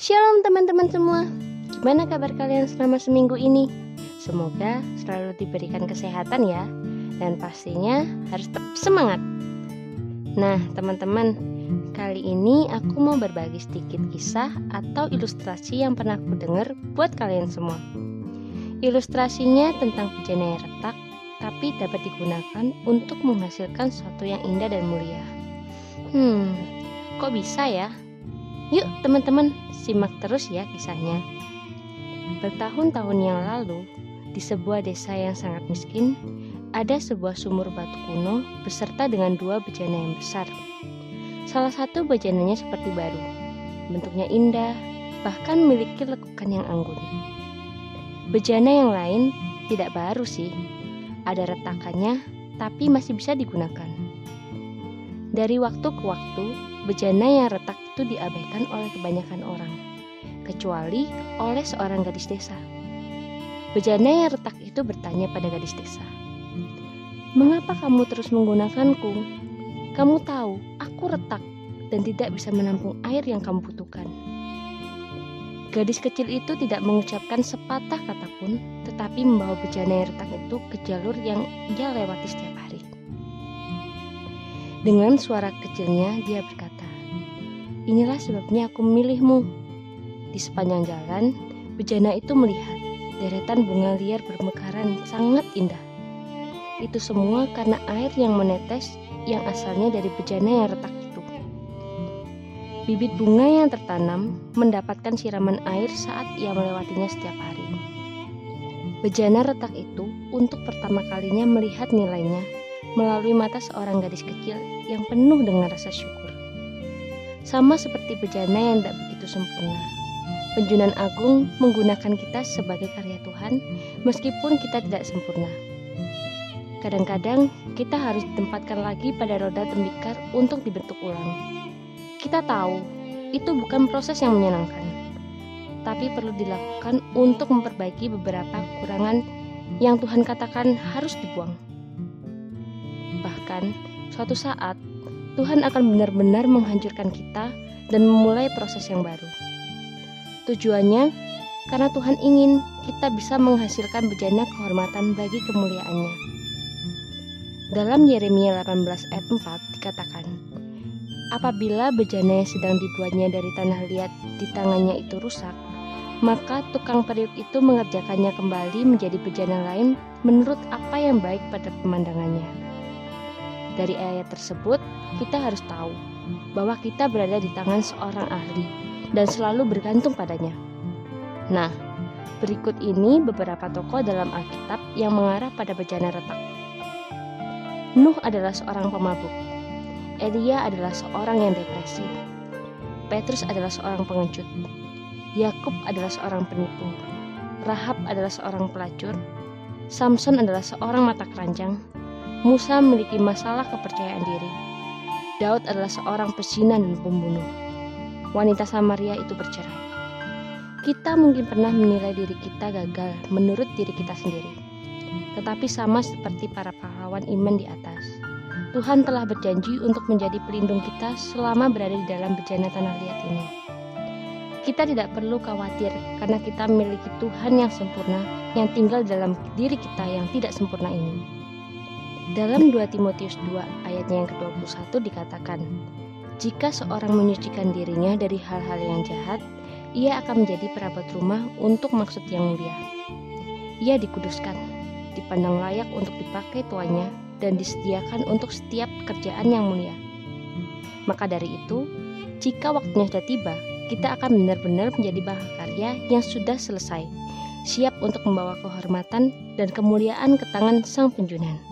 Shalom teman-teman semua. Gimana kabar kalian selama seminggu ini? Semoga selalu diberikan kesehatan ya. Dan pastinya harus tetap semangat. Nah, teman-teman, kali ini aku mau berbagi sedikit kisah atau ilustrasi yang pernah aku dengar buat kalian semua. Ilustrasinya tentang bejana yang retak, tapi dapat digunakan untuk menghasilkan sesuatu yang indah dan mulia. Hmm, kok bisa ya? Yuk teman-teman, simak terus ya kisahnya. Bertahun-tahun yang lalu, di sebuah desa yang sangat miskin, ada sebuah sumur batu kuno beserta dengan dua bejana yang besar. Salah satu bejananya seperti baru, bentuknya indah, bahkan memiliki lekukan yang anggun. Bejana yang lain tidak baru sih, ada retakannya, tapi masih bisa digunakan. Dari waktu ke waktu, bejana yang retak itu diabaikan oleh kebanyakan orang, kecuali oleh seorang gadis desa. Bejana yang retak itu bertanya pada gadis desa, "Mengapa kamu terus menggunakanku? Kamu tahu aku retak dan tidak bisa menampung air yang kamu butuhkan." Gadis kecil itu tidak mengucapkan sepatah kata pun, tetapi membawa bejana yang retak itu ke jalur yang ia lewati setiap hari. Dengan suara kecilnya, dia berkata, Inilah sebabnya aku memilihmu. Di sepanjang jalan, bejana itu melihat deretan bunga liar bermekaran sangat indah. Itu semua karena air yang menetes yang asalnya dari bejana yang retak itu. Bibit bunga yang tertanam mendapatkan siraman air saat ia melewatinya setiap hari. Bejana retak itu untuk pertama kalinya melihat nilainya melalui mata seorang gadis kecil yang penuh dengan rasa syukur sama seperti bejana yang tidak begitu sempurna. Penjunan Agung menggunakan kita sebagai karya Tuhan meskipun kita tidak sempurna. Kadang-kadang kita harus ditempatkan lagi pada roda tembikar untuk dibentuk ulang. Kita tahu itu bukan proses yang menyenangkan, tapi perlu dilakukan untuk memperbaiki beberapa kekurangan yang Tuhan katakan harus dibuang. Bahkan, suatu saat Tuhan akan benar-benar menghancurkan kita dan memulai proses yang baru. Tujuannya karena Tuhan ingin kita bisa menghasilkan bejana kehormatan bagi kemuliaannya. Dalam Yeremia 18 ayat 4 dikatakan, Apabila bejana yang sedang dibuatnya dari tanah liat di tangannya itu rusak, maka tukang periuk itu mengerjakannya kembali menjadi bejana lain menurut apa yang baik pada pemandangannya. Dari ayat tersebut, kita harus tahu bahwa kita berada di tangan seorang ahli dan selalu bergantung padanya. Nah, berikut ini beberapa tokoh dalam Alkitab yang mengarah pada bejana retak. Nuh adalah seorang pemabuk. Elia adalah seorang yang depresi. Petrus adalah seorang pengecut. Yakub adalah seorang penipu. Rahab adalah seorang pelacur. Samson adalah seorang mata keranjang. Musa memiliki masalah kepercayaan diri. Daud adalah seorang pezina dan pembunuh. Wanita Samaria itu bercerai. Kita mungkin pernah menilai diri kita gagal menurut diri kita sendiri. Tetapi sama seperti para pahlawan iman di atas. Tuhan telah berjanji untuk menjadi pelindung kita selama berada di dalam bejana tanah liat ini. Kita tidak perlu khawatir karena kita memiliki Tuhan yang sempurna yang tinggal dalam diri kita yang tidak sempurna ini. Dalam 2 Timotius 2 ayatnya yang ke-21 dikatakan, Jika seorang menyucikan dirinya dari hal-hal yang jahat, ia akan menjadi perabot rumah untuk maksud yang mulia. Ia dikuduskan, dipandang layak untuk dipakai tuannya, dan disediakan untuk setiap kerjaan yang mulia. Maka dari itu, jika waktunya sudah tiba, kita akan benar-benar menjadi bahan karya yang sudah selesai, siap untuk membawa kehormatan dan kemuliaan ke tangan Sang Penjunan.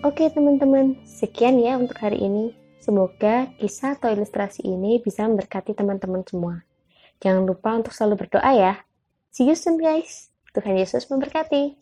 Oke teman-teman, sekian ya untuk hari ini. Semoga kisah atau ilustrasi ini bisa memberkati teman-teman semua. Jangan lupa untuk selalu berdoa ya. See you soon guys. Tuhan Yesus memberkati.